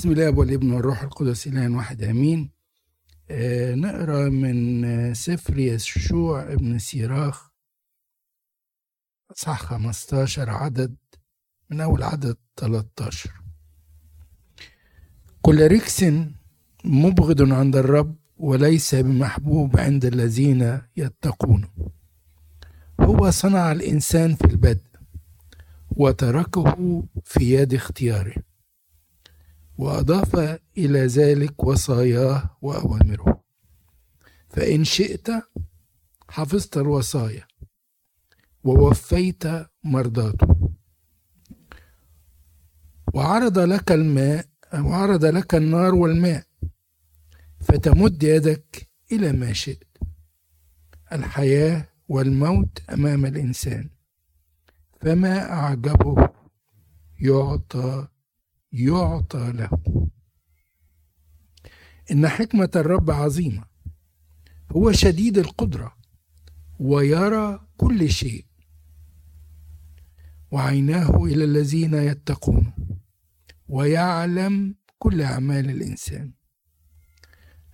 بسم الله والابن والروح القدس إله واحد آمين. آه نقرأ من آه، سفر يشوع ابن سيراخ. صح 15 عدد من أول عدد 13 كل ركس مبغض عند الرب وليس بمحبوب عند الذين يتقونه هو صنع الإنسان في البدء وتركه في يد اختياره. وأضاف إلى ذلك وصاياه وأوامره. فإن شئت حفظت الوصايا ووفيت مرضاته. وعرض لك الماء وعرض لك النار والماء فتمد يدك إلى ما شئت. الحياة والموت أمام الإنسان فما أعجبه يعطى يعطى له. إن حكمة الرب عظيمة. هو شديد القدرة ويرى كل شيء. وعيناه إلى الذين يتقون. ويعلم كل أعمال الإنسان.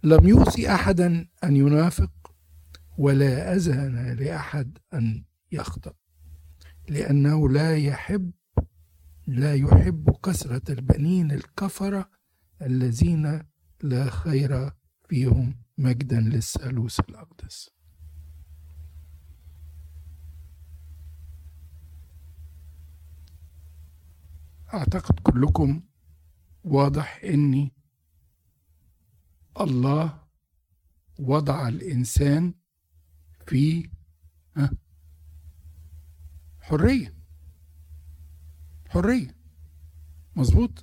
لم يوصي أحدا أن ينافق ولا أذن لأحد أن يخطأ. لأنه لا يحب لا يحب كثرة البنين الكفرة الذين لا خير فيهم. مجدا للثالوث الأقدس. أعتقد كلكم واضح إني الله وضع الإنسان في حرية. حرية. مظبوط؟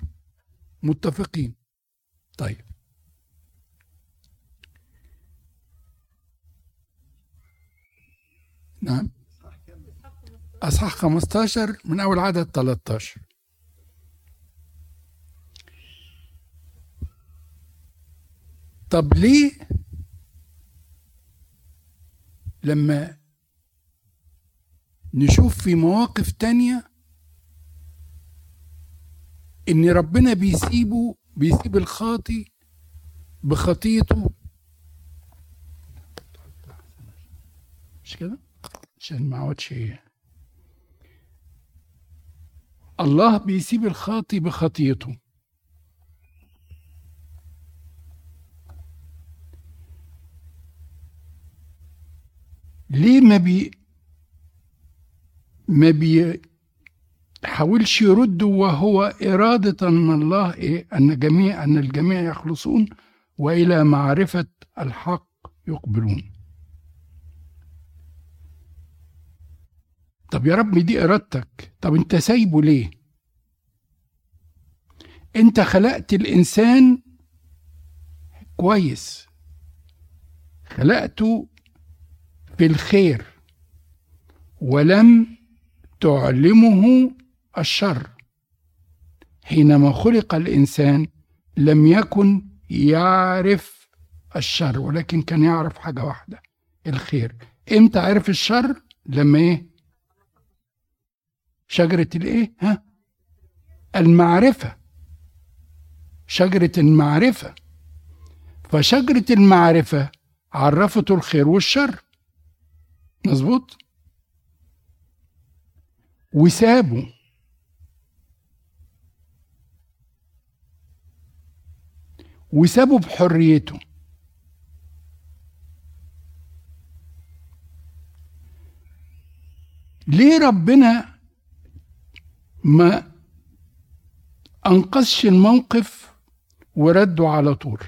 متفقين. طيب. نعم. أصحاح 15 من أول عدد 13 طب ليه لما نشوف في مواقف تانية إن ربنا بيسيبه بيسيب الخاطي بخطيته. مش كده؟ عشان ما أقعدش الله بيسيب الخاطي بخطيته. ليه ما بي ما بيحاولش يرد وهو إرادة من الله إيه؟ أن جميع أن الجميع يخلصون وإلى معرفة الحق يقبلون. طب يا رب دي إرادتك. طب أنت سايبه ليه؟ أنت خلقت الإنسان كويس. خلقته في الخير ولم تعلمه الشر. حينما خلق الإنسان لم يكن يعرف الشر ولكن كان يعرف حاجة واحدة الخير. إمتى عرف الشر؟ لما إيه؟ شجرة الإيه؟ ها؟ المعرفة. شجرة المعرفة. فشجرة المعرفة عرفته الخير والشر. مظبوط؟ وسابه. وسابه بحريته. ليه ربنا ما أنقذش الموقف ورده على طول؟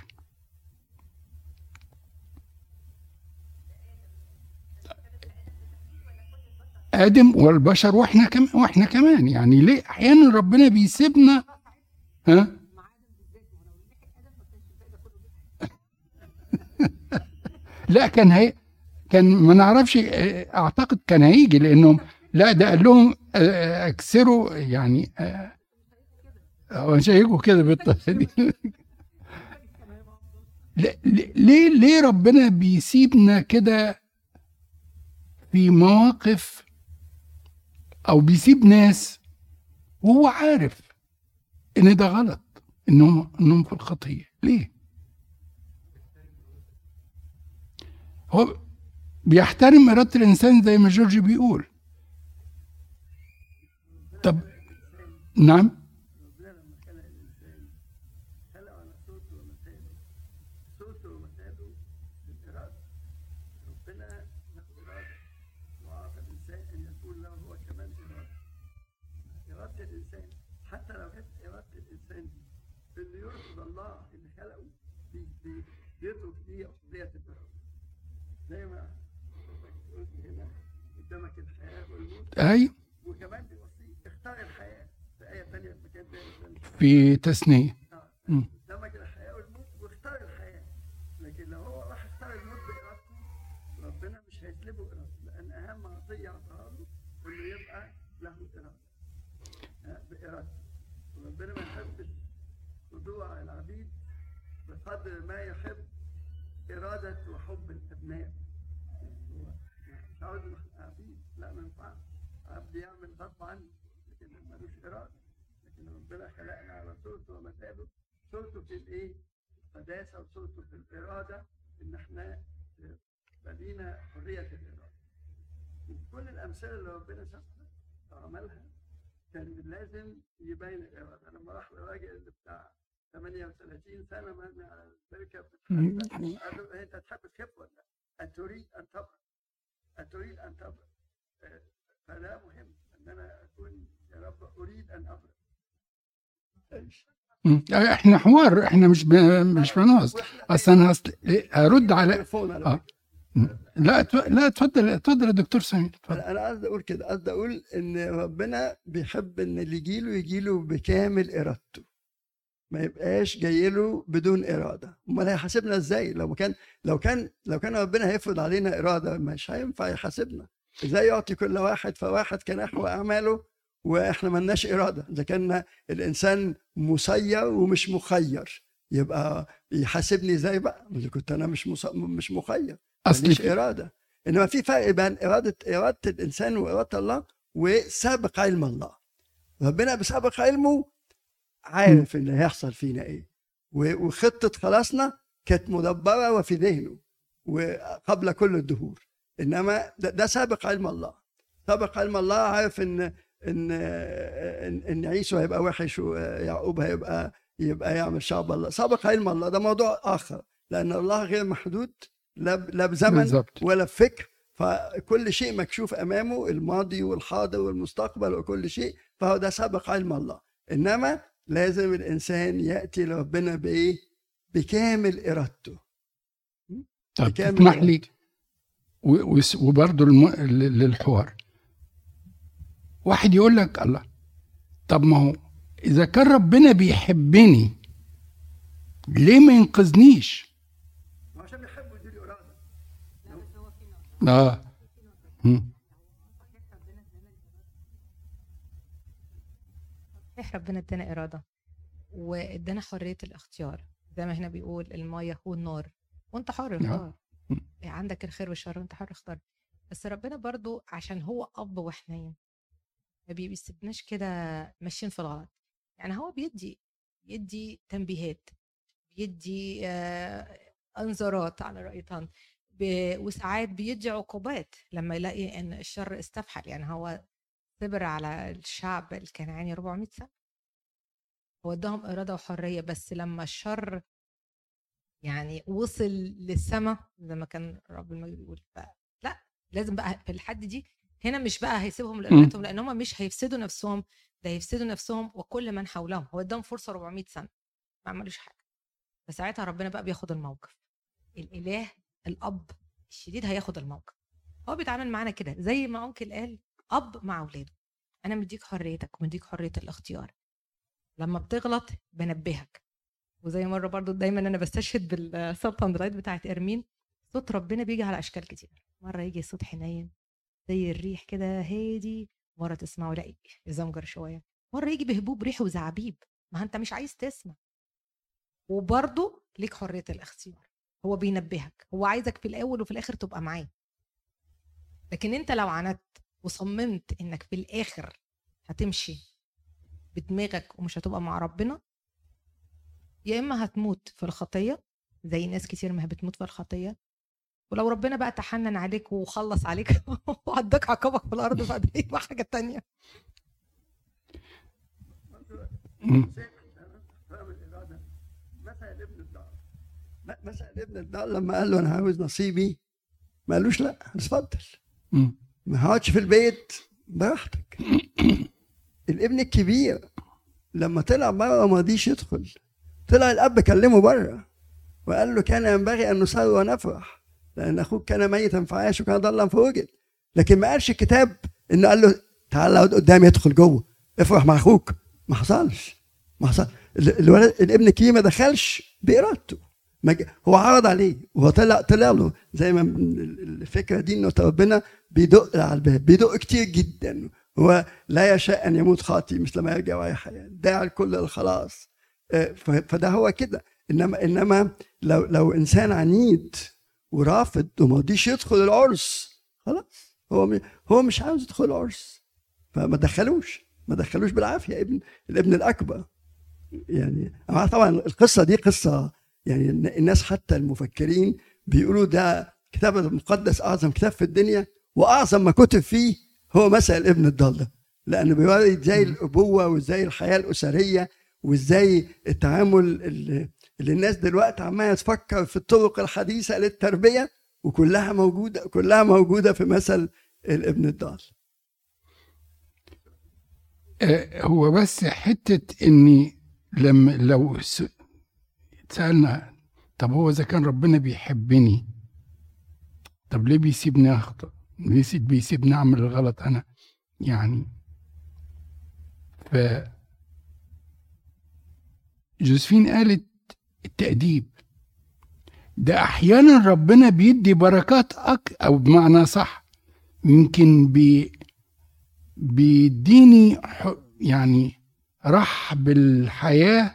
آدم والبشر وإحنا كمان وإحنا كمان يعني ليه أحيانا ربنا بيسيبنا ها؟ لا كان هي كان ما نعرفش أعتقد كان هيجي لأنهم لا ده قال لهم أكسروا يعني هو مش هيجوا كده بالطريقة دي. ليه ليه ربنا بيسيبنا كده في مواقف أو بيسيب ناس وهو عارف إن ده غلط إنهم إنهم في الخطية؟ ليه؟ هو بيحترم إرادة الإنسان زي ما جورج بيقول. طب نعم؟ الحياة في تثنية. قدامك الحياة والموت واختار الحياة لكن لو هو راح اختار الموت بارادته ربنا مش هيسلبه ارادته لأن اهم عطيه اعطاها له انه يبقى له اراده بارادته وربنا ما يحبش خضوع العبيد بقدر ما يحب إرادة وحب الأبناء. مش عاوز عبيد لا ما ينفعش عبد يعمل غصب عنه لكن ملوش إرادة. لكن ربنا خلقنا على صورته ومثاله. صورته في الإيه؟ القداسة وصورته في الإرادة إن إحنا بنينا حرية الإرادة. كل الأمثلة اللي ربنا شافها وعملها كان لازم يبين الإرادة. لما راح للراجل اللي بتاع 38 سنة مرمي على قال له أنت تحب تخف ولا أتريد أن تبرد أتريد أن تبرد فده مهم. إن أنا أكون يا رب أريد أن ابرد إحنا حوار إحنا مش ب... مش بنقص أصل أنا أصل... أرد على آه. لا. لا اتفضل اتفضل يا دكتور سمير أنا قصدي أقول كده قصدي أقول إن ربنا بيحب إن اللي يجي له يجي له بكامل إرادته. ما يبقاش جاي له بدون إرادة. أمال هيحاسبنا إزاي؟ لو كان لو كان لو كان ربنا هيفرض علينا إرادة مش هينفع يحاسبنا. إزاي يعطي كل واحد فواحد كنحو أعماله وإحنا ملناش إرادة. إذا كان الإنسان مسير ومش مخير يبقى يحاسبني إزاي بقى؟ إذا كنت أنا مش مص... مش مخير مش إرادة. إنما في فرق بين إرادة إرادة الإنسان وإرادة الله وسابق علم الله. ربنا بسابق علمه عارف اللي هيحصل فينا إيه. وخطة خلاصنا كانت مدبرة وفي ذهنه وقبل كل الدهور. إنما ده, ده سابق علم الله. سابق علم الله عارف ان ان ان, إن عيسو هيبقى وحش ويعقوب هيبقى يبقى يعمل شعب الله. سابق علم الله. ده موضوع آخر. لأن الله غير محدود لا لا بزمن بالزبط. ولا بفكر فكل شيء مكشوف أمامه الماضي والحاضر والمستقبل وكل شيء. فهو ده سابق علم الله. إنما لازم الإنسان يأتي لربنا بإيه؟ بكامل إرادته. طب تسمح لي وبرضه الم... للحوار. واحد يقول لك الله طب ما هو إذا كان ربنا بيحبني ليه ما ينقذنيش؟ عشان بيحبه يديله إرادة. آه. صحيح ربنا ادانا إرادة وادانا حرية الاختيار. زي ما هنا بيقول المية والنار وانت حر اختار عندك الخير والشر وأنت حر اختار بس ربنا برضو عشان هو أب وحنين ما بيسيبناش كده ماشيين في الغلط. يعني هو بيدي بيدي تنبيهات بيدي آه انذارات على رأي طن وساعات بيدي عقوبات لما يلاقي إن الشر استفحل. يعني هو صبر على الشعب الكنعاني 400 سنة هو اداهم إرادة وحرية. بس لما الشر يعني وصل للسماء زي ما كان رب المجد بيقول. لأ لازم بقى في الحد دي هنا مش بقى هيسيبهم لقيمتهم لأن هم مش هيفسدوا نفسهم ده هيفسدوا نفسهم وكل من حولهم. هو اداهم فرصة 400 سنة ما عملوش حاجة. فساعتها ربنا بقى بياخد الموقف. الإله الأب الشديد هياخد الموقف. هو بيتعامل معانا كده زي ما انكل قال أب مع أولاده. أنا مديك حريتك ومديك حرية الاختيار. لما بتغلط بنبهك. وزي مرة برضو دايما أنا بستشهد بالسلطان رايت بتاعت إرمين. صوت ربنا بيجي على أشكال كتير. مرة يجي صوت حنين زي الريح كده هادي مرة تسمعه لا يزمجر شوية. مرة يجي بهبوب ريح وزعبيب. ما أنت مش عايز تسمع. وبرضه ليك حرية الاختيار. هو بينبهك. هو عايزك في الأول وفي الآخر تبقى معاه. لكن أنت لو عندت وصممت إنك في الآخر هتمشي بدماغك ومش هتبقى مع ربنا يا إما هتموت في الخطية زي ناس كتير ما بتموت في الخطية ولو ربنا بقى تحنن عليك وخلص عليك وعداك عقابك في الأرض فده يبقى حاجة تانية. مم. مثلا ابن الضال. لما قال له أنا عاوز نصيبي ما قالوش لأ اتفضل. ما اقعدش في البيت براحتك. الابن الكبير لما طلع بره ما رضيش يدخل. طلع الأب كلمه بره وقال له كان ينبغي أن نصر ونفرح لأن أخوك كان ميتا فعاش وكان ضلا فوجد لكن ما قالش الكتاب إنه قال له تعالى اقعد قدامي ادخل جوه افرح مع أخوك. ما حصلش ما حصل. ال- الولد الابن الكبير ما دخلش ج- هو عرض عليه وهو طلع طلع له. زي ما ال- الفكرة دي إنه ربنا بيدق على الباب بيدق كتير جدا. هو لا يشاء أن يموت خاطي مثل ما يرجع ويحيى داعي آه، ف- فده هو كده. انما إنما لو لو إنسان عنيد ورافض وما رضيش يدخل العرس خلاص. هو هو مش عاوز يدخل العرس. فما دخلوش. ما دخلوش بالعافية. ابن الابن الأكبر. يعني طبعا القصة دي قصة يعني الناس حتى المفكرين بيقولوا ده كتاب المقدس أعظم كتاب في الدنيا وأعظم ما كتب فيه هو مسأل ابن الضال ده لأنه بيوري إزاي الأبوة وإزاي الحياة الأسرية وإزاي التعامل اللي, الناس دلوقتي عمالة تفكر في الطرق الحديثة للتربية وكلها موجودة كلها موجودة في مثل الابن الضال آه، هو بس حتة إني لما لو س- سألنا طب هو إذا كان ربنا بيحبني طب ليه بيسيبني أخطأ؟ ليه سي- بيسيبني أعمل الغلط أنا؟ يعني ف جوزفين قالت التأديب. ده أحيانا ربنا بيدي بركات أك أو بمعنى صح يمكن بي بيديني يعني رحب الحياة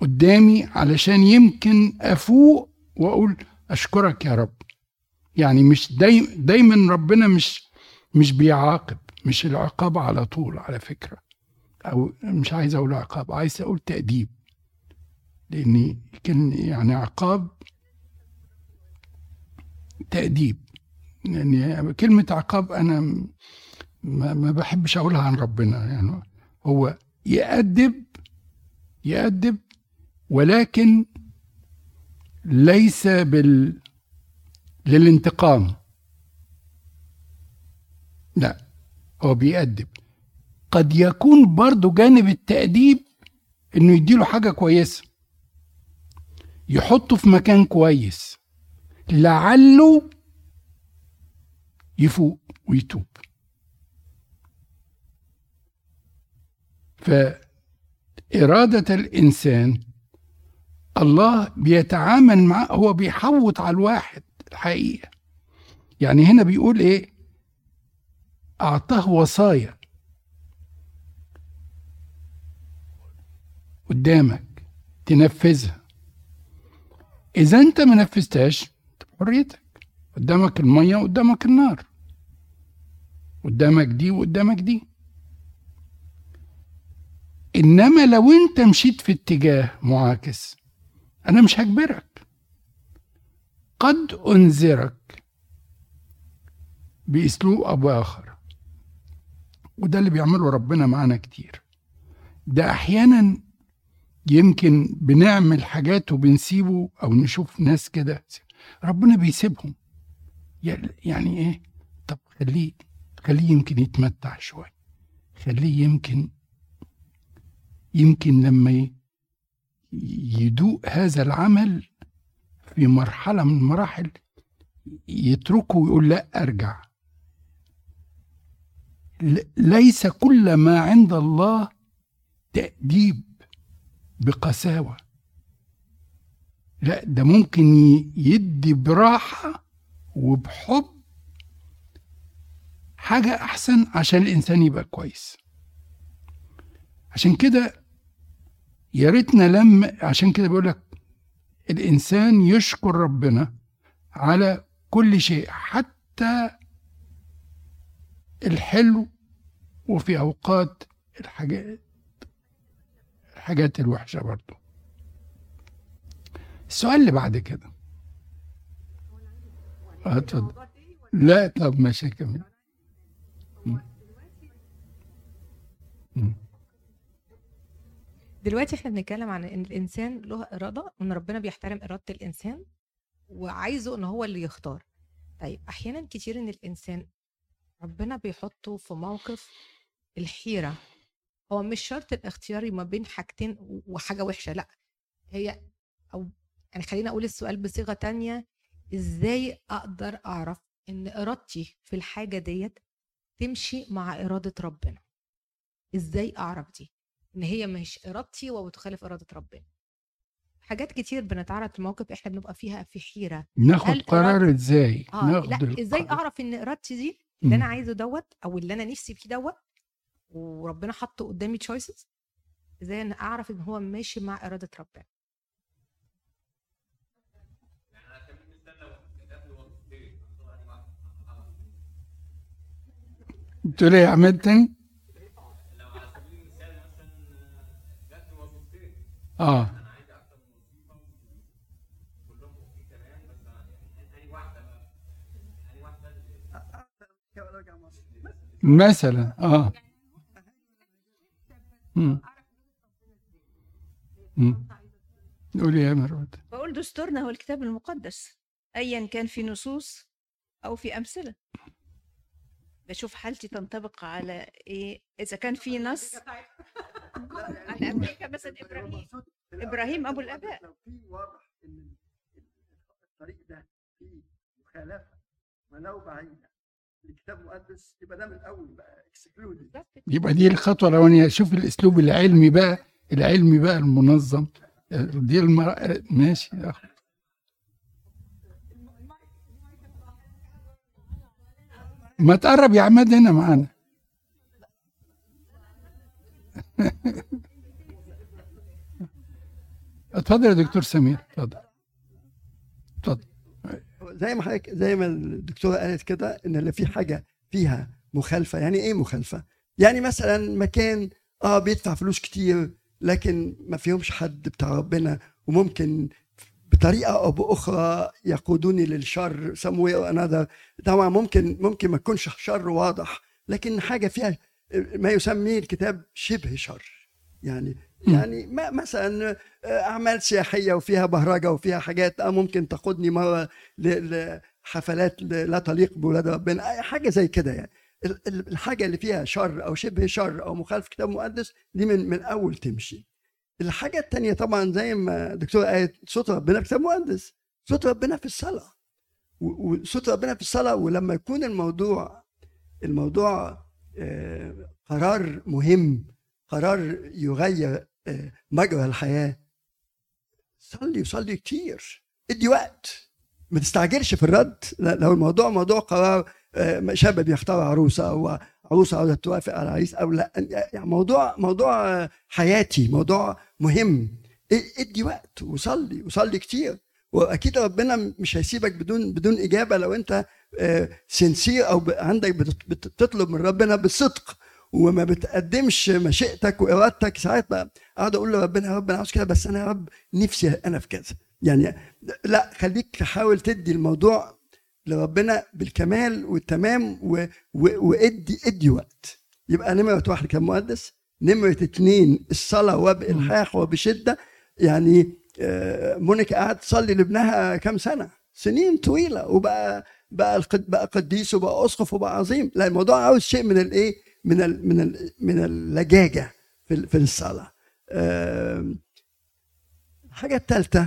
قدامي علشان يمكن أفوق وأقول أشكرك يا رب. يعني مش دايما ربنا مش مش بيعاقب مش العقاب على طول على فكرة. أو مش عايز أقول عقاب عايز أقول تأديب. لأن كان يعني عقاب تأديب. يعني كلمة عقاب أنا م- ما, ما بحبش أقولها عن ربنا. يعني هو يأدب يأدب ولكن ليس بال للانتقام. لا هو بيأدب. قد يكون برضو جانب التأديب إنه يديله حاجة كويسة. يحطه في مكان كويس. لعله يفوق ويتوب. فإرادة الإنسان الله بيتعامل معه هو بيحوط على الواحد الحقيقة. يعني هنا بيقول إيه؟ أعطاه وصايا. قدامك تنفذها. إذا أنت ما نفذتهاش حريتك. قدامك المية وقدامك النار. قدامك دي وقدامك دي. إنما لو أنت مشيت في اتجاه معاكس أنا مش هجبرك. قد أنذرك بأسلوب أو اخر وده اللي بيعمله ربنا معانا كتير. ده أحيانا يمكن بنعمل حاجات وبنسيبه أو نشوف ناس كده. ربنا بيسيبهم. يعني إيه؟ طب خليه خليه يمكن يتمتع شوية. خليه يمكن يمكن لما يدوق هذا العمل في مرحلة من المراحل يتركه ويقول لا أرجع. ليس كل ما عند الله تأديب. بقساوة. لا ده ممكن يدي براحة وبحب حاجة أحسن عشان الإنسان يبقى كويس. عشان كده يا ريتنا لما عشان كده بيقول لك الإنسان يشكر ربنا على كل شيء حتى الحلو وفي أوقات الحاجات الحاجات الوحشة برضه السؤال اللي بعد كده. اتفضل. لا طب ماشي. م. دلوقتي إحنا بنتكلم عن إن الإنسان له إرادة وإن ربنا بيحترم إرادة الإنسان وعايزه إن هو اللي يختار. طيب أحيانا كتير إن الإنسان ربنا بيحطه في موقف الحيرة هو مش شرط الاختيار ما بين حاجتين وحاجة وحشة لأ هي أو يعني خلينا أقول السؤال بصيغة تانية إزاي أقدر أعرف إن إرادتي في الحاجة ديت تمشي مع إرادة ربنا؟ إزاي أعرف دي؟ إن هي مش إرادتي وبتخالف إرادة ربنا. حاجات كتير بنتعرض لمواقف إحنا بنبقى فيها في حيرة. ناخد قرار إزاي؟ آه ناخد لا إزاي. أعرف إن إرادتي دي اللي أنا. عايزه دوت أو اللي أنا نفسي فيه دوت وربنا حطه قدامي تشويسز إزاي أنا أعرف إن هو ماشي مع إرادة ربنا. بتقول إيه يا عماد تاني؟ آه. مثلا آه. قولي يا مروت بقول دستورنا هو الكتاب المقدس ايا كان في نصوص أو في أمثلة. بشوف حالتي تنطبق على إيه؟ إذا كان في نص على أمريكا مثلا إبراهيم. إبراهيم أبو الآباء. لو في واضح إن الطريق ده فيه مخالفة ولو بعيدة الكتاب المقدس يبقى ده من الأول بقى اكسكلودد يبقى دي الخطوة الأولانية. شوف الأسلوب العلمي بقى العلمي بقى المنظم. دي المر... ماشي. يا أخي. ما تقرب يا عماد هنا معانا. اتفضل يا دكتور سمير. اتفضل. اتفضل. زي ما حضرتك زي ما الدكتورة قالت كده إن اللي في حاجة فيها مخالفة. يعني إيه مخالفة؟ يعني مثلا مكان آه بيدفع فلوس كتير لكن ما فيهمش حد بتاع ربنا وممكن بطريقة أو بأخرى يقودوني للشر way or another. طبعا ممكن ممكن ما تكونش شر واضح لكن حاجة فيها ما يسميه الكتاب شبه شر. يعني. يعني ما مثلا أعمال سياحية وفيها بهرجة وفيها حاجات آه ممكن تاخدني مرة لحفلات لا تليق بولاد ربنا حاجة زي كده يعني. ال- ال- الحاجة اللي فيها شر أو شبه شر أو مخالف كتاب مقدس دي من من أول تمشي. الحاجة التانية طبعا زي ما الدكتوره قالت صوت ربنا في كتاب مقدس. صوت ربنا في الصلاة. وصوت ربنا في الصلاة ولما يكون الموضوع الموضوع آه، قرار مهم قرار يغير آه، مجرى الحياة. صلي وصلي كتير. ادي وقت. ما تستعجلش في الرد. لو الموضوع موضوع قرار آه، شاب بيختار عروسة أو عروسة عاوزة توافق على عريس أو لا. يعني موضوع موضوع آه، حياتي موضوع مهم. ادي وقت وصلي وصلي كتير. وأكيد ربنا مش هيسيبك بدون بدون إجابة لو أنت سنسير أو ب- عندك بت- بتطلب من ربنا بصدق وما بتقدمش مشيئتك وإرادتك. ساعات بقى أقعد أقول لربنا يا رب أنا عاوز كده بس أنا يا رب نفسي أنا في كذا. يعني لا خليك تحاول تدي الموضوع لربنا بالكمال والتمام و... و... وإدي إدي وقت. يبقى نمرة واحد كان مقدس نمرة اتنين الصلاة وبإلحاح وبشدة. يعني آه، مونيكا قعدت تصلي لابنها كام سنة؟ سنين طويلة. وبقى بقى. بقى قديس وبقى أسقف وبقى عظيم. لا الموضوع عاوز شيء من الإيه؟ من. من. من اللجاجة في في الصلاة آم، الحاجة الثالثة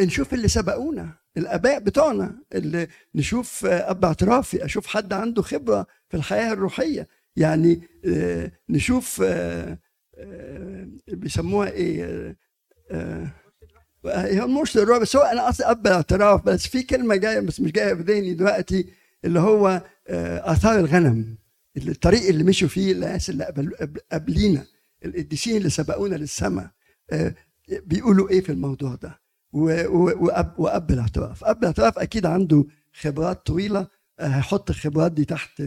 نشوف اللي سبقونا الآباء بتوعنا اللي نشوف أب اعترافي أشوف حد عنده خبرة في الحياة الروحية يعني آه، نشوف آه، آه، بيسموها إيه هي مش الروح بس هو أنا قصدي أب الاعتراف بس في كلمة جاية بس مش جاية في ذهني دلوقتي اللي هو آثار الغنم الطريق اللي مشوا فيه الناس اللي قبل- قبل- قبلينا القديسين اللي سبقونا للسماء آه، بيقولوا إيه في الموضوع ده؟ واب الاعتراف أب الاعتراف أكيد عنده خبرات طويلة آه، هيحط الخبرات دي تحت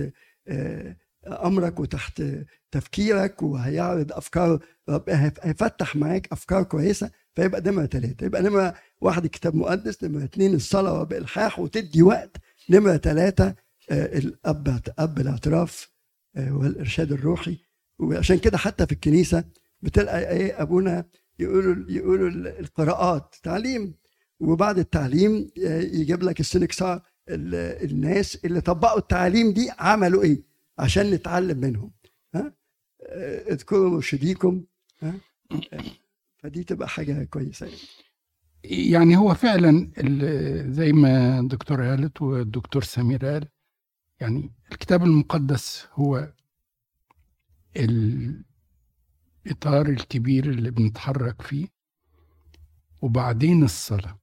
آه، أمرك وتحت تفكيرك وهيعرض أفكار هيفتح معاك أفكار كويسة فيبقى نمرة ثلاثة يبقى نمرة واحد الكتاب مقدس نمرة اثنين الصلاة بإلحاح وتدي وقت نمرة ثلاثة آه، الأب أب الاعتراف والإرشاد الروحي. وعشان كده حتى في الكنيسة بتلقى إيه أبونا يقولوا يقولوا القراءات تعليم. وبعد التعليم آه، يجيب لك السنكسار ال- الناس اللي طبقوا التعاليم دي عملوا إيه؟ عشان نتعلم منهم. ها؟ آه، اذكروا مرشديكم ها؟ آه، فدي تبقى حاجة كويسة يعني. يعني هو فعلا زي ما الدكتور قالت والدكتور سمير قال يعني الكتاب المقدس هو الإطار الكبير اللي بنتحرك فيه. وبعدين الصلاة.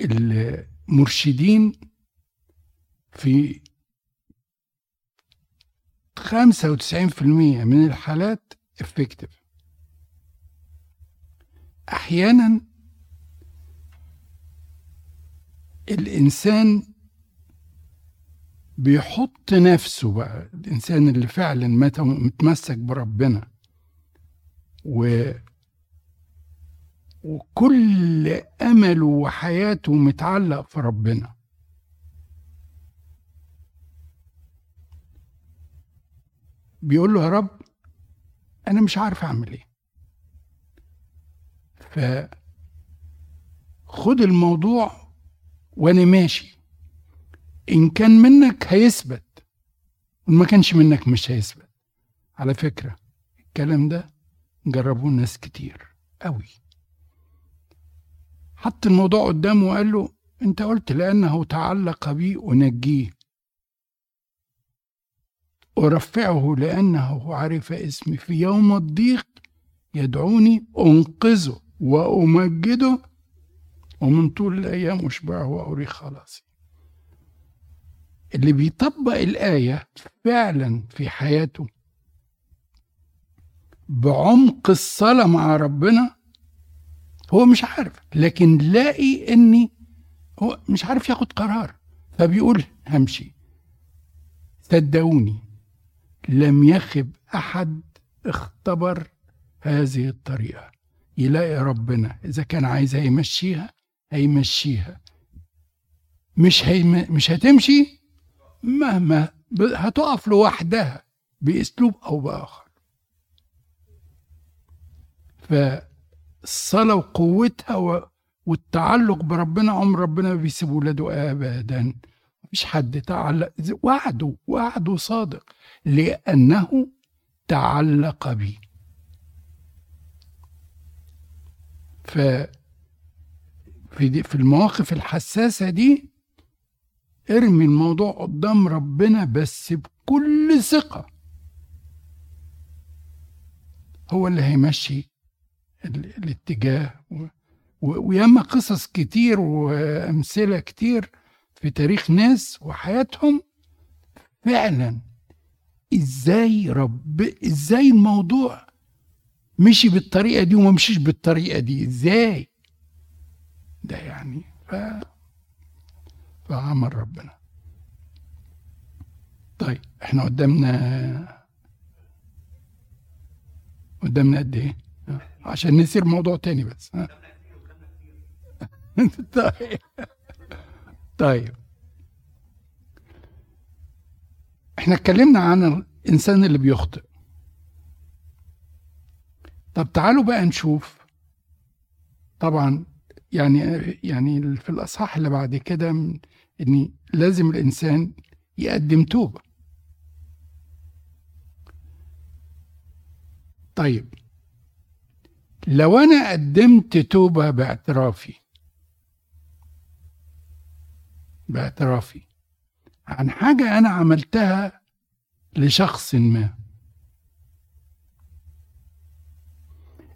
المرشدين في 95% من الحالات effective. أحيانا الإنسان بيحط نفسه بقى الإنسان اللي فعلا مت- متمسك بربنا. و وكل أمله وحياته متعلق في ربنا. بيقول له يا رب أنا مش عارف أعمل إيه. فخد الموضوع وأنا ماشي. إن كان منك هيثبت ما كانش منك مش هيثبت. على فكرة الكلام ده جربوه ناس كتير قوي. حط الموضوع قدامه وقال له أنت قلت لأنه تعلق بي أنجيه. أرفعه لأنه عرف اسمي في يوم الضيق يدعوني أنقذه وأمجده ومن طول الأيام أشبعه وأري خلاصي. اللي بيطبق الآية فعلا في حياته بعمق الصلاة مع ربنا هو مش عارف لكن لاقي إني هو مش عارف ياخد قرار فبيقول همشي. صدقوني لم يخب أحد اختبر هذه الطريقة. يلاقي ربنا إذا كان عايز هيمشيها هيمشيها. مش هيم... مش هتمشي مهما. هتقف لوحدها بأسلوب أو بآخر فالصلاة وقوتها. والتعلق بربنا عمر ربنا ما بيسيب ولاده ابدا مفيش حد تعلق وعده وعده صادق لأنه تعلق بي ف في المواقف الحساسة دي ارمي الموضوع قدام ربنا بس بكل ثقة. هو اللي هيمشي ال- الاتجاه وياما قصص كتير وأمثلة كتير في تاريخ ناس وحياتهم. فعلا إزاي رب إزاي الموضوع مشي بالطريقة دي وما مشيش بالطريقة دي؟ إزاي؟ ده يعني ف... فعمل ربنا. طيب إحنا قدامنا قدامنا قد إيه؟ عشان نسير موضوع تاني بس. طيب. طيب. إحنا اتكلمنا عن الإنسان اللي بيخطئ. طب تعالوا بقى نشوف. طبعا يعني يعني في الأصحاح اللي بعد كده ان لازم الإنسان يقدم توبة. طيب لو أنا قدمت توبة باعترافي باعترافي عن حاجة أنا عملتها لشخص ما.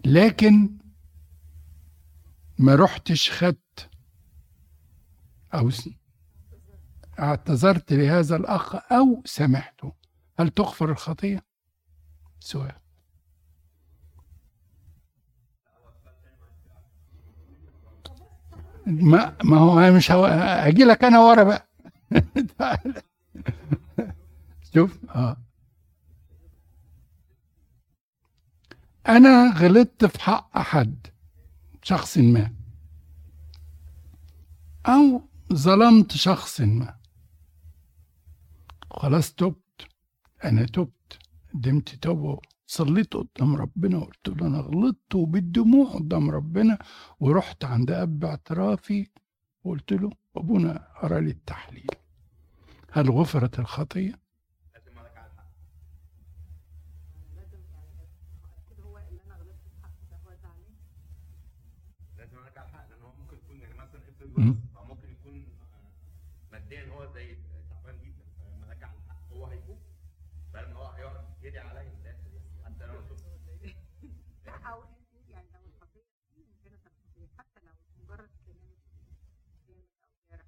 لكن ما رحتش خدت أو اعتذرت لهذا الأخ أو سامحته هل تغفر الخطيه سؤال. ما ما هو مش هو أجي لك أنا ورا بقى. شوف. آه. أنا غلطت في حق حد شخص ما أو ظلمت شخص ما. خلاص تبت. أنا تبت. قدمت توبة. صليت قدام ربنا وقلت له أنا غلطت وبالدموع قدام ربنا ورحت عند أب اعترافي وقلت له أبونا أرى لي التحليل. هل غفرت الخطية؟ لازم عليك على الحق لازم عليك على الحق لأن هو ممكن يكون يعني مثلا افرض مم. ورث، فهو ممكن يكون آه، ماديا هو زي تعبان جدا فمالك على الحق هو هيفوق بدل ما هو هيقعد يدعي عليا من الآخر يعني حتى لو شفت أو يعني لو الخطيه دي كانت الخطيه حتى لو مجرد كلام جامد أو جارح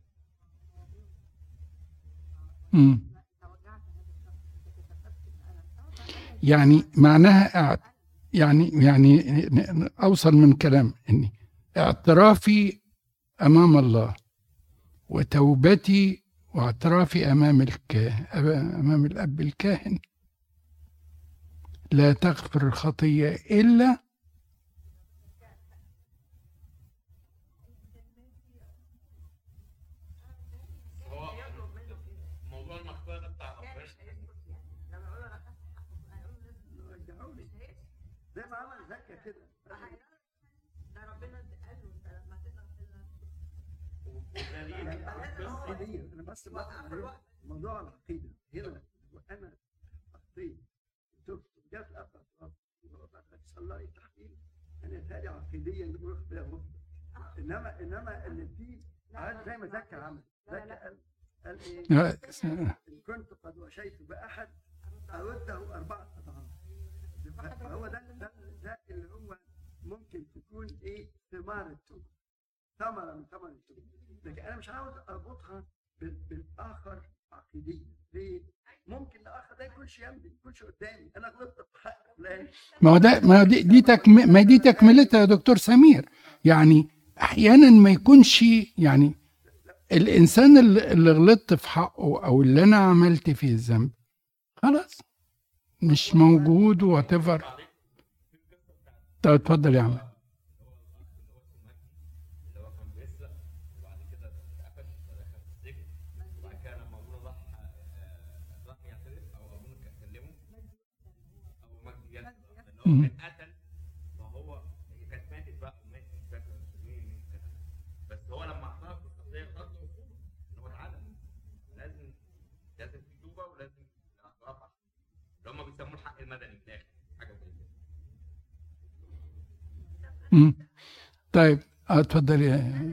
يعني معناها يعني يعني أوصل من كلام إني اعترافي أمام الله وتوبتي واعترافي أمام الكاهن أمام الأب الكاهن. لا تغفر الخطية إلا هو موضوع المغفره ده بتاع ربنا رجعوا لي زي ما عمل زكا كده ده ربنا قال له انت لما تقدر والدليل العقيدية أنا بس بقى موضوع العقيدة هنا وأنا أخطيت تبت جات الأب صلى لي تحليل أنا تالي عقيديا نروح بلا غفر إنما إنما اللي فيه عاد زي ما زكا عمل زكا قال قال إيه؟ إن كنت قد وشيت بأحد أرده أربعة أضعاف. فهو ده ده ده اللي هو ممكن تكون إيه ثمار التوبة ثمرة من ثمر التوبة لكن أنا مش عاوز أربطها بال- بالآخر عقيديا. ليه؟ ممكن الآخر ده يكونش جنبي يكونش قدامي. أنا غلطت في حق فلان. ما هو ده ما هو دي دي تكم ما دي تكملتها يا دكتور سمير. يعني أحيانا ما يكونش يعني الإنسان اللي غلطت في حقه أو اللي أنا عملت فيه الذنب خلاص مش موجود whatever طب اتفضل يا عم. اللي هو كان بيسرق وبعد كده اتقفش فدخل السجن وبعد كده لما ابونا راح آه، راح يعترف أو ابونا كان كلمه أو مجدي ياسر اللي هو مم. كان قتل فهو هي كانت ماتت بقى وماتت مش فاكر مين مين قتل بس هو لما اعترف بالخطيه خد له عقوبه ان هو اتعدم لازم لازم في توبه ولازم اعتراف عشان اللي في الآخر حاجة زي كده. طيب آه، اتفضل يا.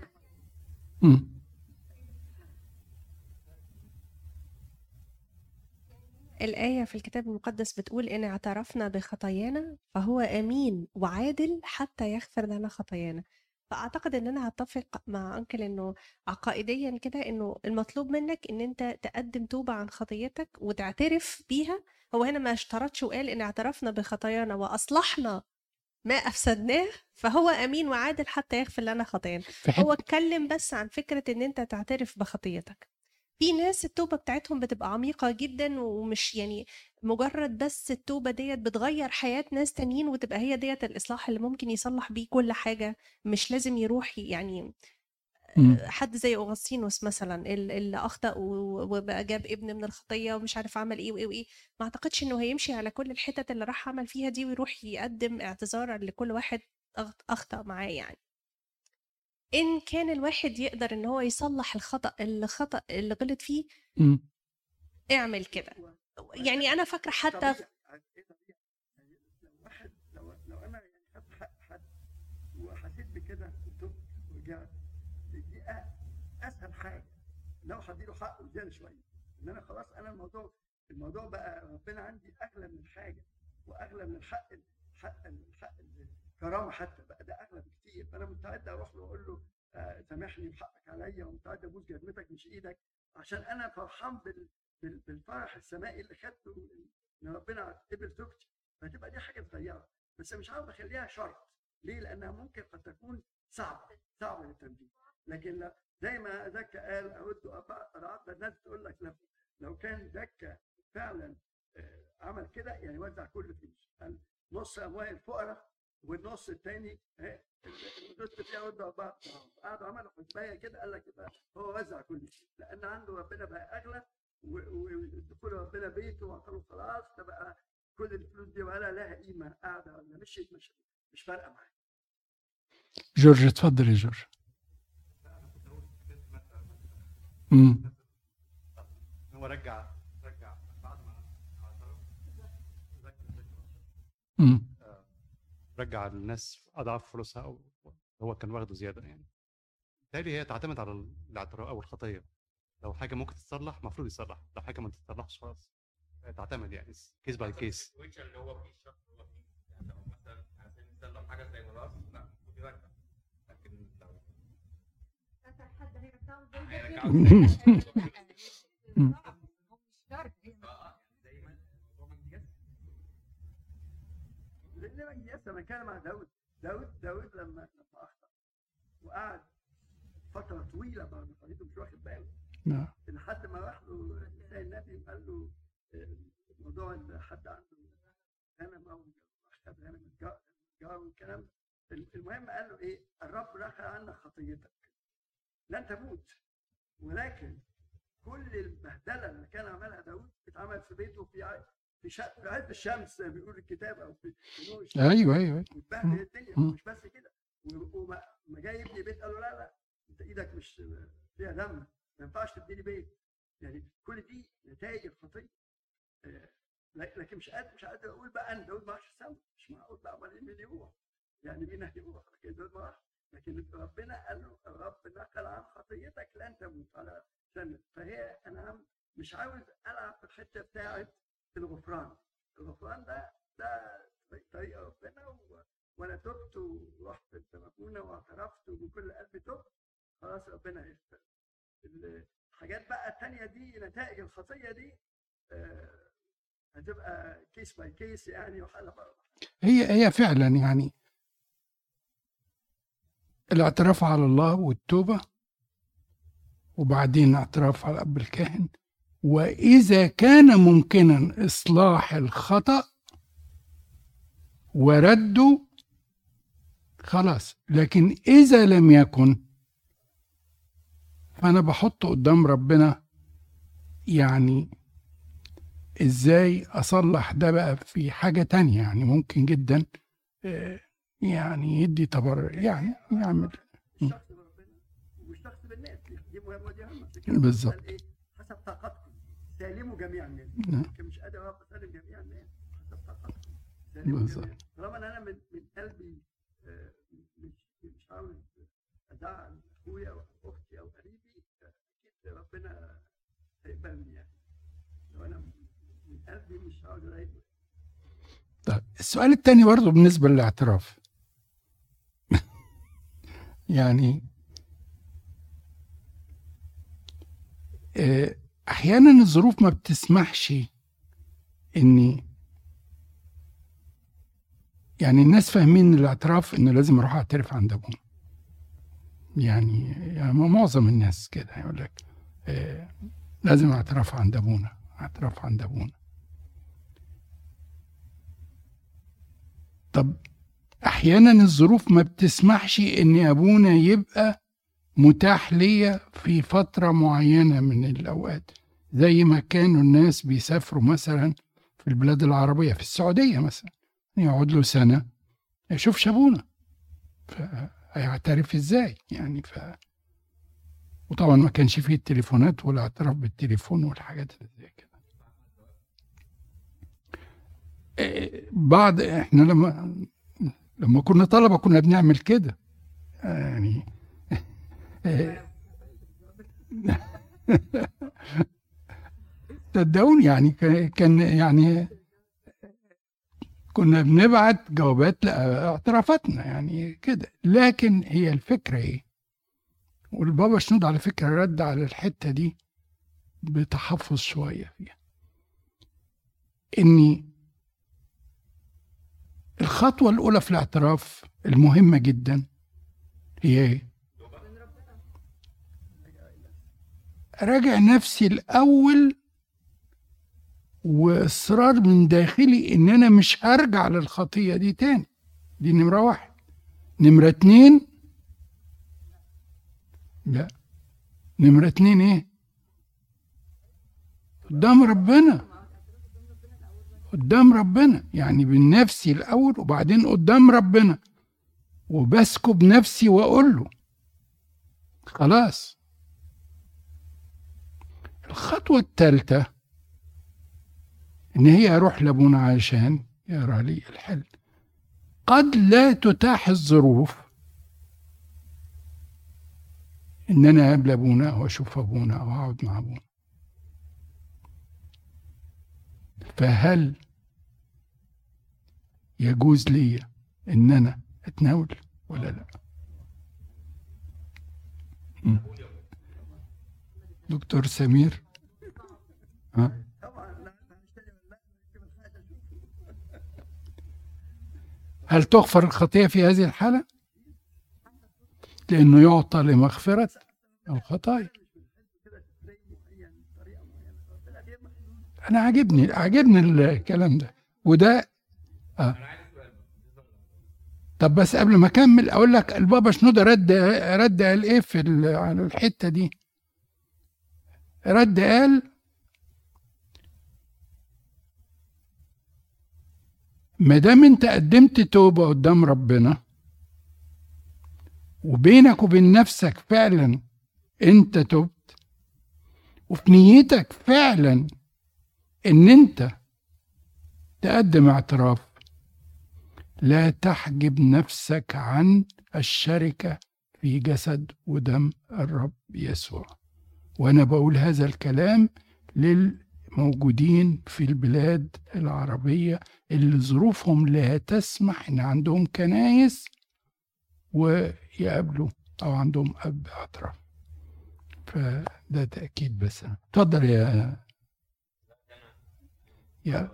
الآية في الكتاب المقدس بتقول إن اعترفنا بخطايانا فهو أمين وعادل حتى يغفر لنا خطايانا فأعتقد إن أنا هتفق مع أنكل إنه عقائديا كده إنه المطلوب منك إن أنت تقدم توبة عن خطيتك وتعترف بيها هو هنا ما اشترطش وقال إن اعترفنا بخطايانا وأصلحنا ما أفسدناه فهو أمين وعادل حتى يغفر لنا خطايانا هو اتكلم بس عن فكرة إن أنت تعترف بخطيتك في ناس التوبة بتاعتهم بتبقى عميقة جدا ومش يعني مجرد بس التوبة ديت بتغير حياة ناس تانيين وتبقى هي ديت الإصلاح اللي ممكن يصلح بيه كل حاجة مش لازم يروح يعني. حد زي أوغسطينوس مثلا ال- اللي أخطأ و- وبقى جاب ابن من الخطية ومش عارف عمل إيه وإيه وإيه. ما أعتقدش إنه هيمشي على كل الحتت اللي راح عمل فيها دي ويروح يقدم اعتذار لكل واحد أخطأ معاه يعني. إن كان الواحد يقدر إن هو يصلح الخطأ الخطا اللي غلط فيه مم. اعمل كده. يعني أنا فاكرة حتى؟ يعني لو واحد لو لو أنا يعني خدت حق حد وحسيت بكده وتبت ورجعت دي اسهل حاجة. لو هديله حقه زيادة شوية. ان أنا خلاص أنا الموضوع الموضوع بقى ربنا عندي أغلى من الحاجة وأغلى من الحق الحق الحق الكرامه حتى بقى. ده أغلى بكتير. فأنا مستعد أروح له وأقول له آه سامحني بحقك عليا ومستعد أبوس جزمتك مش إيدك. عشان أنا فرحان بال بال- بالفرح السمائي اللي خدته ان ربنا قبل زوجتي فتبقى دي حاجة صغيرة. بس مش عاوز أخليها شرط. ليه؟ لأنها ممكن قد تكون صعبة صعبة للتنفيذ لكن زي ما زكا قال أود اضعاف الناس تقول لك لو لو كان زكا فعلا آه، عمل كده يعني وزع كل فلوس. قال نص أموال الفقراء والنص الثاني النص بتاعه ودوا بعض قعدوا عملوا حسبايه كده قال لك يبقى هو وزع كل شيء. لأن عنده ربنا بقى أغلى و- ودخول ربنا بيته وعطاله خلاص فبقى كل الفلوس دي ولا لها قيمة. قاعدة ولا مشيت مش مش فارقة معاه جورج اتفضل يا جورج. امم هو رجع رجع بعد ما رجع الناس أضعاف فلوسها أو هو كان واخده زيادة يعني. بالتالي هي تعتمد على الاعتراف أو الخطية. لو حاجة ممكن تتصلح المفروض يتصلح. لو حاجة ما تتصلحش خلاص هي تعتمد يعني. case by case اللي هو فيه هو فيه يعني لو مثلا حاجة زي ميراث لا المفروض يرجع لكن لو هيرجعوا مم. زي ما الموضوع ما جاش لأن مجلس لما كان مع داود داود داود لما لما اخطا وقعد فتره طويله بعد خليته مش واخد باله نعم. لحد ما راح له النبي وقال له موضوع ان حد عنده غنم أو غنم الجار والكلام. المهم قال له إيه الرب رخى عنك خطيتك لن تموت. ولكن كل البهدله اللي كان عملها داود اتعملت في بيته في في في عز الشمس بيقول الكتاب أو في في نور الشمس. أيوه أيوه واتبهدل الدنيا. مش بس كده. وما ما جاي يبني بيت قال له لا لا أنت إيدك مش فيها دم. ما ينفعش تبني بيت. يعني كل دي نتائج الخطيه آه، لك- لكن مش قادر مش قادر أقول بقى إن داود ما راحش السما مش معقول بقى امال مين يروح يعني مين هيروح؟ لكن داود ما راح لكن ربنا قال له الرب نقل عن خطيتك لن تموت على سنة. فهي أنا مش عاوز ألعب في الحتة بتاعت الغفران. الغفران ده ده طريق ربنا و... وأنا تبت ورحت التمكونه واعترفت وبكل قلبي تبت خلاص ربنا يغفر الحاجات بقى التانية دي نتائج الخطية دي آه، هتبقى case by case يعني وحاله بقى هي هي فعلا يعني الاعتراف على الله والتوبة وبعدين اعتراف على الأب الكاهن. وإذا كان ممكنا إصلاح الخطأ ورده خلاص. لكن إذا لم يكن فأنا بحط قدام ربنا يعني إزاي أصلح ده بقى في حاجة تانية يعني ممكن جدا آه، يعني يدي تبرع يعني يعمل. بالظبط. حسب طاقتكم سالموا جميع الناس نعم. مش قادر اعرف اسلم جميع الناس حسب طاقتكم بالظبط. طالما إن أنا من من قلبي آه، مش مش عاوز ازعل أخويا أو أختي أو قريبي أكيد ربنا هيقبلني يعني. لو أنا من قلبي مش عاوز اضايقه طيب السؤال التاني برضه بالنسبة للاعتراف. يعني آه، أحيانا الظروف ما بتسمحش إني يعني الناس فاهمين الاعتراف إنه لازم أروح أعترف عند أبونا يعني, يعني معظم الناس كده يقول لك آه، لازم أعتراف عند أبونا أعتراف عند أبونا. طب أحيانا الظروف ما بتسمحش إن أبونا يبقى متاح ليا في فترة معينة من الأوقات زي ما كانوا الناس بيسافروا مثلا في البلاد العربية في السعودية مثلا يقعد له سنة ما يشوفش ابونا فهيعترف إزاي يعني؟ ف وطبعا ما كانش فيه التليفونات والاعتراف بالتليفون والحاجات اللي زي كده. إيه، بعض إحنا لما لما كنا طلبة كنا بنعمل كده. يعني صدقوني يعني كان يعني كنا بنبعت جوابات لاعترافاتنا يعني كده. لكن هي الفكرة إيه؟ والبابا شنود على فكرة رد على الحتة دي بتحفظ شوية فيها. إني الخطوة الأولى في الاعتراف المهمة جدا هي إيه؟ راجع نفسي الأول وإصرار من داخلي إن أنا مش هرجع للخطية دي تاني. دي نمرة واحد. نمرة اتنين لا. نمرة اتنين إيه؟ قدام ربنا. قدام ربنا يعني بنفسي الأول وبعدين قدام ربنا. وبسكب نفسي وأقول له خلاص. الخطوة الثالثه إن هي أروح لابونا عشان يقرا لي الحل. قد لا تتاح الظروف إن أنا أقابل أبونا أو أشوف أبونا أو اقعد مع أبونا. فهل يجوز لي إن أنا أتناول ولا لا. دكتور سمير. ها؟ هل تغفر الخطية في هذه الحالة؟ لأنه يعطى لمغفرة الخطايا. أنا عاجبني عاجبني الكلام ده. وده آه. طب بس قبل ما أكمل أقول لك البابا شنودة رد رد قال إيه في على الحتة دي؟ رد قال ما دام أنت قدمت توبة قدام ربنا وبينك وبين نفسك فعلا أنت تبت وفي نيتك فعلا إن أنت تقدم اعتراف لا تحجب نفسك عن الشركة في جسد ودم الرب يسوع. وأنا بقول هذا الكلام للموجودين في البلاد العربية اللي ظروفهم لا تسمح إن عندهم كنايس ويقابلوا أو عندهم اب اعتراف فده تأكيد بس. اتفضل يا يا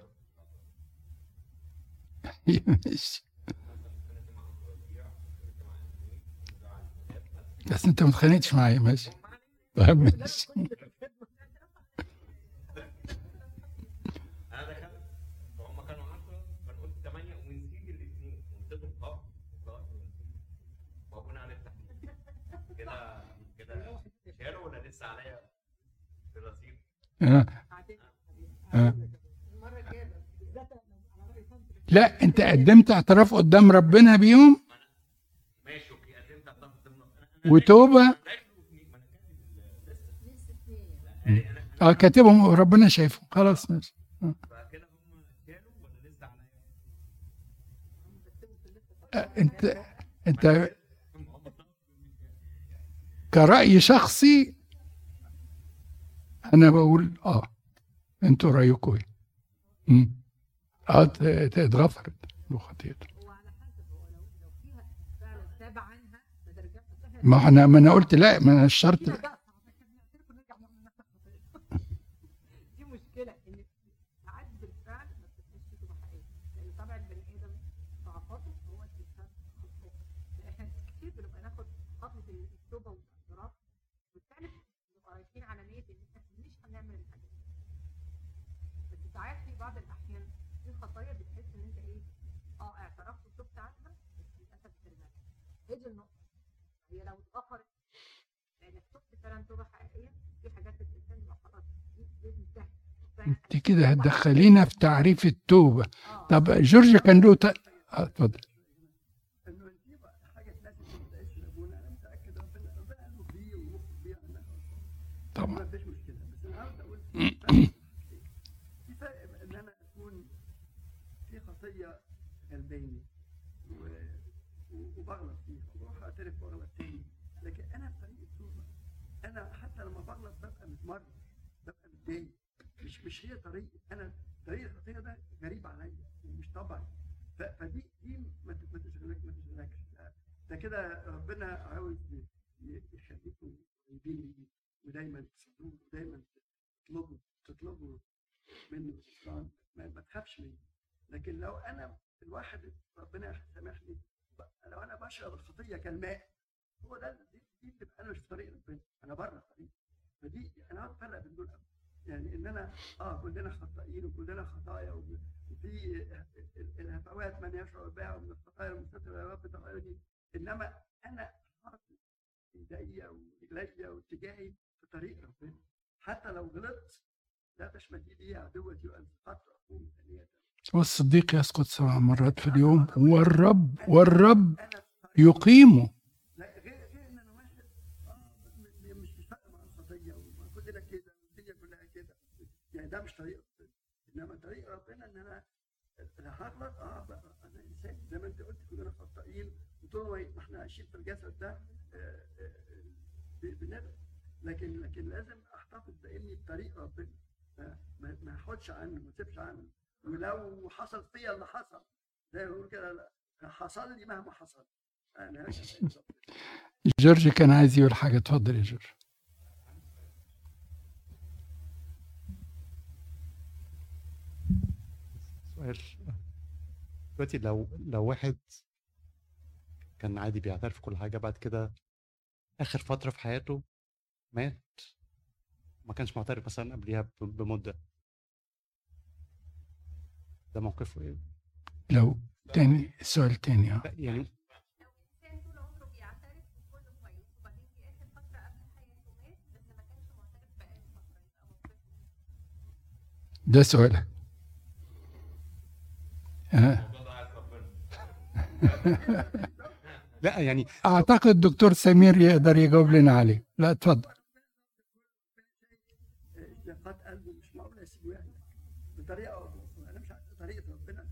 ماشي بس انت ما اتخانقتش معايا ماشي طيب ماشي أنا دخلت لا انت قدمت اعتراف قدام ربنا بيهم؟ وتوبة؟ آه كاتبهم وربنا شايفهم. خلاص ماشي. آه، انت انت كرأي شخصي أنا بقول آه أنتوا رأيكم إيه. آه اتغفرت له خطيئته ما أنا ما أنا قلت لا ما أنا الشرط فيها ضعف عشان كده نعترف ونرجع نعمل نفس الخطيه دي مشكله ان ساعات بالفعل ما بتبقاش في توبه حقيقيه لأن طبع البني آدم ضعفاته هو استسهال خطاته إحنا كتير بنبقى ناخد خطوه التوبه والاعتراف بالفعل بنبقى رايحين على نيه ان إحنا مش هنعمل الحاجة دي بس ساعات في بعض الاحيان في خطايا بتحس ان انت إيه آه اعترفت وتبت عنها بس للاسف ترجع هي دي النقطه هي لو اتغفرت لانك تبت فعلا توبة حقيقية في حاجات الإنسان يبقى خلاص أنت كده هتدخلينا في تعريف التوبة. طب جورج كان له ت... آه، اتفضل. إنه دي بقى حاجة لازم تبقاش لابونا أنا متاكد ربنا ربنا قلبه كبير ومخه كبير أنا ما طبعا فيش مشكله بس أنا عاوز أقول في فرق بين ان أنا اكون في خطيه غلباني و- و- وبغلط فيها وأروح اعترف بغلط تاني لكن أنا بطريق التوبه أنا حتى لما بغلط ببقى متمرد ببقى متضايق مش هي طريقي أنا طريق الخطيه ده غريب عليا ومش طبعي. فدي دي ما تشغلك ما تشغلكش. ده- ده كده ربنا عاوز يخليكم قريبين ليه ودايما تصدقوا ودايما تطلبوا تطلبوا منه غفران ما, تخافش منه. لكن لو أنا الواحد ربنا سامحني لو أنا بشرب الخطية كالماء هو ده دي, دي أنا مش في طريق ربنا. أنا بره الطريق. فدي أنا افرق بين دول قوي يعني إن أنا آه كلنا خطائين وكلنا خطايا وفي الهفوات من يشعر بها ومن الخطايا المستترة يا رب تغيرني إنما أنا حاطط إيديا ورجليا واتجاهي في طريق ربنا. حتى لو غلطت لا تشمتي بي عدوتي وان سقطت اقوم ثانية والصديق يسقط سبع مرات في اليوم. والرب والرب يقيمه لا غير غير ان أنا واحد آه م- م- مش مش فارقه مع الخطيه وما كلنا كده والدنيا كلها كده يعني ده مش طريق ربنا. إنما طريق ربنا إن أنا هغلط آه بقى أنا إنسان زي ما أنت قلت كلنا خطائين. وطول ما إحنا عايشين في الجسد ده آه، آه، لكن لكن لازم احتفظ باني بطريق ربنا. ما ما احودش عنه ما أسيبش عنه. ولو حصل فيا اللي حصل زي ما بيقول كده لا، حصل لي مهما حصل. أنا. جورج كان عايز يقول حاجة. اتفضل يا جورج. سؤال. دلوقتي لو لو واحد كان عادي بيعترف كل حاجة بعد كده آخر فترة في حياته مات ما كانش معترف مثلا قبليها ب- بمدة. ده موقفه إيه؟ لو تاني سؤال تاني آه. لا يعني اخر فتره فتره ده سؤالك آه. الموضوع ده عايز ربنا لا يعني أعتقد الدكتور سمير يقدر يجاوب لنا عليه. لا اتفضل. اشتياقات قلبه مش معقول اسيبه يعني بطريقه أو باخرى أنا مش عارف طريقة ربنا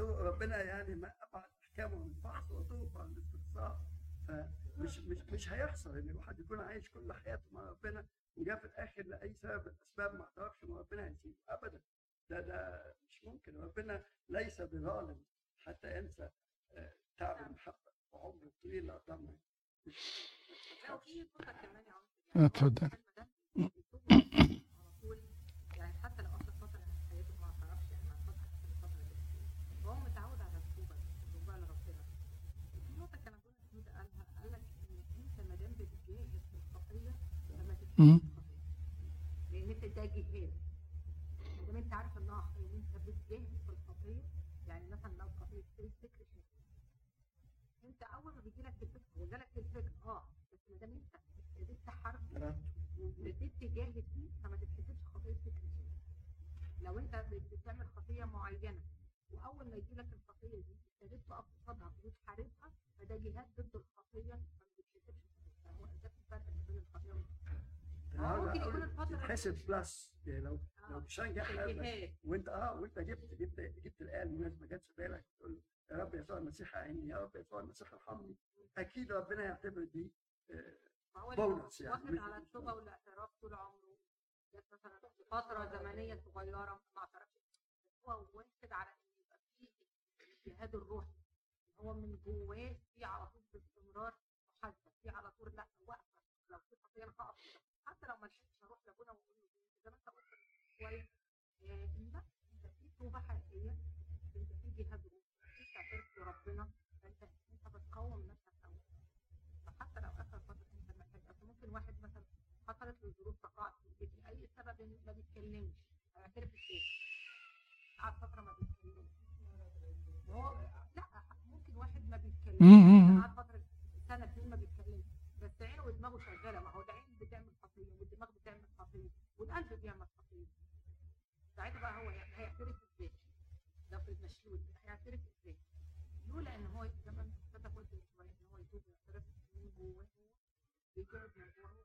ربنا يعني ما ابعد احكامه عن الفحص وطرقه عن الاستقصاء فمش مش مش هيحصل إن الواحد يكون عايش كل حياته مع ربنا وجاء في الآخر لاي سبب من الاسباب ما أعترفش مع ربنا هيسيبه ابدا. ده ده مش ممكن. ربنا ليس بظالم حتى ينسى آه، تعب المحبة وعمره الطويل اللي قدامنا لو في فرصه كمان يا عمر اتفضل. على طول يعني حتى لو اخر فتره من حياته ما اعترفش يعني ما فتره اخر الفترة دي فهو متعود على التوبه الرجوع لربنا في نقطه كان ابونا سعود قالها قال لك ان انت ما دام بتجاهد في الخطيه فما مم. تتجاهد لأن انت ده جهاد ما دام انت عارف انها خطيه وانت بتجاهد في الخطيه يعني مثلا لو قضيه فكر شرير ما بيجي لك الفكر هو جالك الفكر آه بس ما دام أنت ابتديت تحارب وابتديت تجاهد فيه فما تتحسبش خطية فكر شرير لو أنت بت- بتعمل خطية معينة وأول ما يجي لك الخطية دي ابتديت تقف قصادها وتحاربها فده جهاد ضد الخطية فما تتحسبش خطيه هو ده الفرق بين الخطيه ممكن يكون تتحسب بلس. يعني لو لو آه. تشجع جهاد وأنت آه وأنت جبت جبت جبت الايه الناس ما جاتش بالك تقول يا رب يسوع المسيح عيني يا رب يسوع المسيح ارحمني. أكيد ربنا يعتبر دي آه، بونص يعني. واخد على التوبة والاعتراف طول عمره. جت مثلا في فترة زمنية صغيرة ما اعترفش. هو واخد على إن يبقى فيه الجهاد الروحي. هو من جواه في على طول باستمرار محاسبة. في على طول لا واقفه لو في خطية أنا هقف. حتى لو ما لحقتش أروح لأبونا واقول له زي ما أنت قلت كويس آه، لا انت في توبة حقيقية انت في جهاد روحي. تعترف لربنا فانت انت بتقوم نفسك أوي. فحتى لو اخر فتره انت محتاج اصل ممكن واحد مثلا حصلت له ظروف تقاعد لأي سبب ما بيتكلمش هيعترف إزاي؟ قعد فترة ما بيتكلمش لا ممكن واحد ما بيتكلمش. قعد فترة سنة اتنين ما بيتكلمش بس عينه ودماغه شغالة ما هو العين بتعمل خطية والدماغ بتعمل خطية والقلب بيعمل خطية ساعتها بقى هو هيعترف إزاي؟ هيعترف إزاي؟ إن هو قلت من شوية إن هو يتوب ويعترف من جواه جواه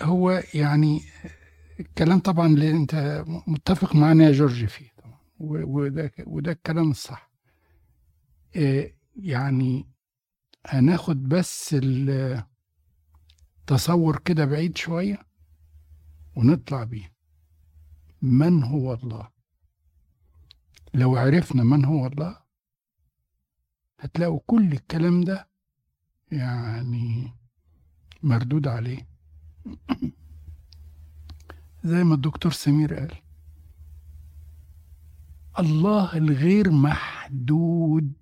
هو يعني الكلام طبعا اللي أنت متفق معنا يا جورج فيه طبعا وده وده الكلام الصح. إيه، يعني هناخد بس التصور كده بعيد شوية ونطلع بيه. من هو الله؟ لو عرفنا من هو الله هتلاقوا كل الكلام ده يعني مردود عليه. زي ما الدكتور سمير قال الله الغير محدود.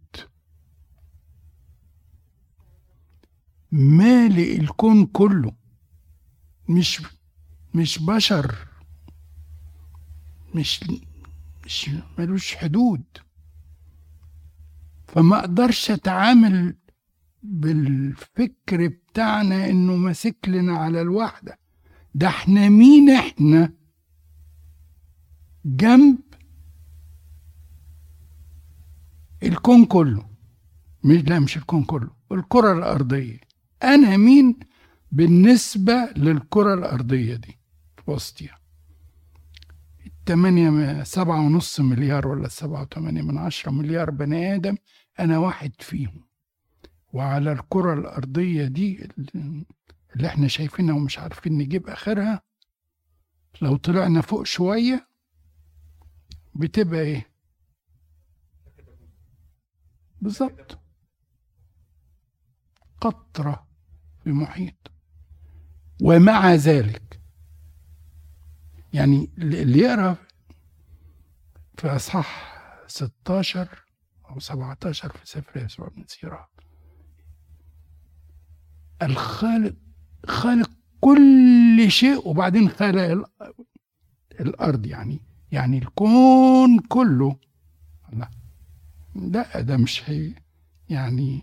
مالئ الكون كله مش مش بشر. مش مش ملوش حدود. فما أقدرش أتعامل بالفكر بتاعنا إنه ماسك لنا على الوحدة. ده إحنا مين إحنا؟ جنب الكون كله. مش لا مش الكون كله الكرة الأرضية. أنا مين بالنسبة للكرة الأرضية دي؟ وسطيها 8 7 ونص مليار ولا 7 8 من عشرة مليار بني آدم أنا واحد فيهم. وعلى الكرة الأرضية دي اللي إحنا شايفينها ومش عارفين نجيب آخرها لو طلعنا فوق شوية بتبقى إيه؟ بالظبط. قطرة في محيط. ومع ذلك يعني اللي يقرأ في أصحاح 16 أو 17 في سفر يسوع بن سيرا الخالق خالق كل شيء وبعدين خلق الأرض يعني يعني الكون كله. لا لا ده مش هي يعني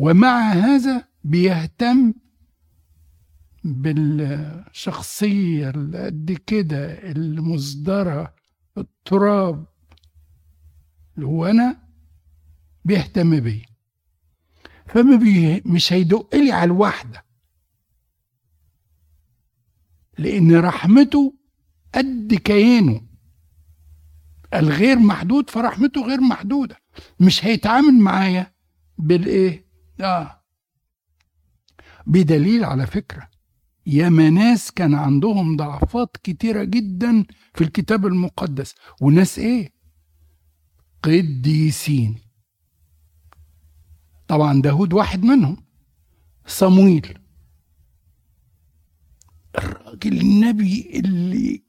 ومع هذا بيهتم بالشخصية اللي قد كده المصدرة التراب اللي هو أنا بيهتم بيه. فما بي مش هيدق لي على الواحدة. لأن رحمته قد كيانه. الغير محدود فرحمته غير محدودة. مش هيتعامل معايا بالإيه؟ آه. بدليل على فكرة. ياما ناس كان عندهم ضعفات كتيرة جدا في الكتاب المقدس. وناس إيه؟ قديسين. طبعا داود واحد منهم صمويل. الراجل النبي اللي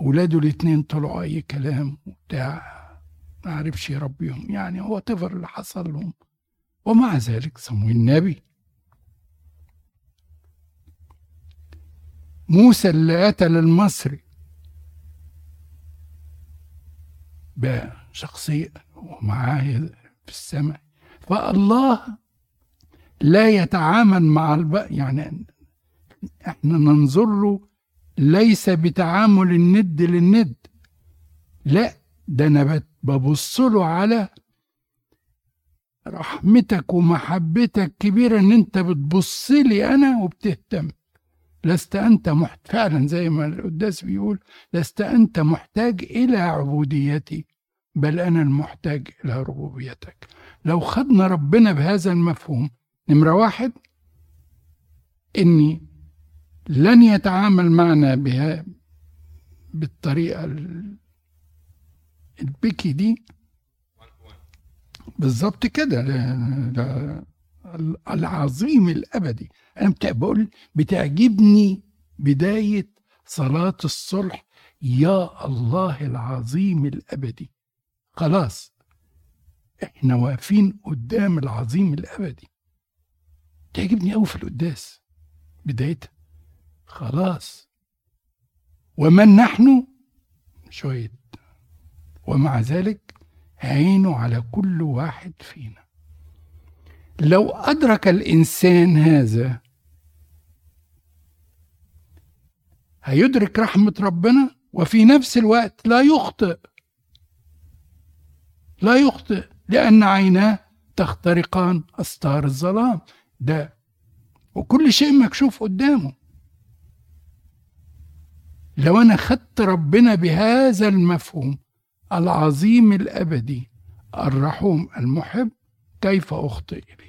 ولاده الاتنين طلعوا أي كلام وبتاع. ما عرفش يربيهم يعني هو تفر اللي حصل لهم. ومع ذلك صمويل نبي موسى اللي قتل المصري. بقى شخصية ومعاه في السماء. فالله لا يتعامل مع الب... يعني إحنا ننظر له ليس بتعامل الند للند. لا ده أنا ببص له على رحمتك ومحبتك كبيرة ان انت بتبص لي أنا وبتهتم. لست أنت محت... فعلا زي ما القداس بيقول لست أنت محتاج إلى عبوديتي بل أنا المحتاج إلى ربوبيتك. لو خدنا ربنا بهذا المفهوم نمرة واحد إني لن يتعامل معنا بها بالطريقة البكي دي. بالظبط كده العظيم الأبدي. أنا بقول بتعجبني بداية صلاة الصلح يا الله العظيم الأبدي. خلاص إحنا واقفين قدام العظيم الأبدي. تعجبني قوي في القداس بدايتها. خلاص. ومن نحن؟ شوية. ومع ذلك عينه على كل واحد فينا. لو أدرك الإنسان هذا هيدرك رحمة ربنا وفي نفس الوقت لا يخطئ. لا يخطئ لأن عيناه تخترقان أستار الظلام. ده وكل شيء مكشوف قدامه. لو أنا خدت ربنا بهذا المفهوم العظيم الأبدي الرحوم المحب كيف اليه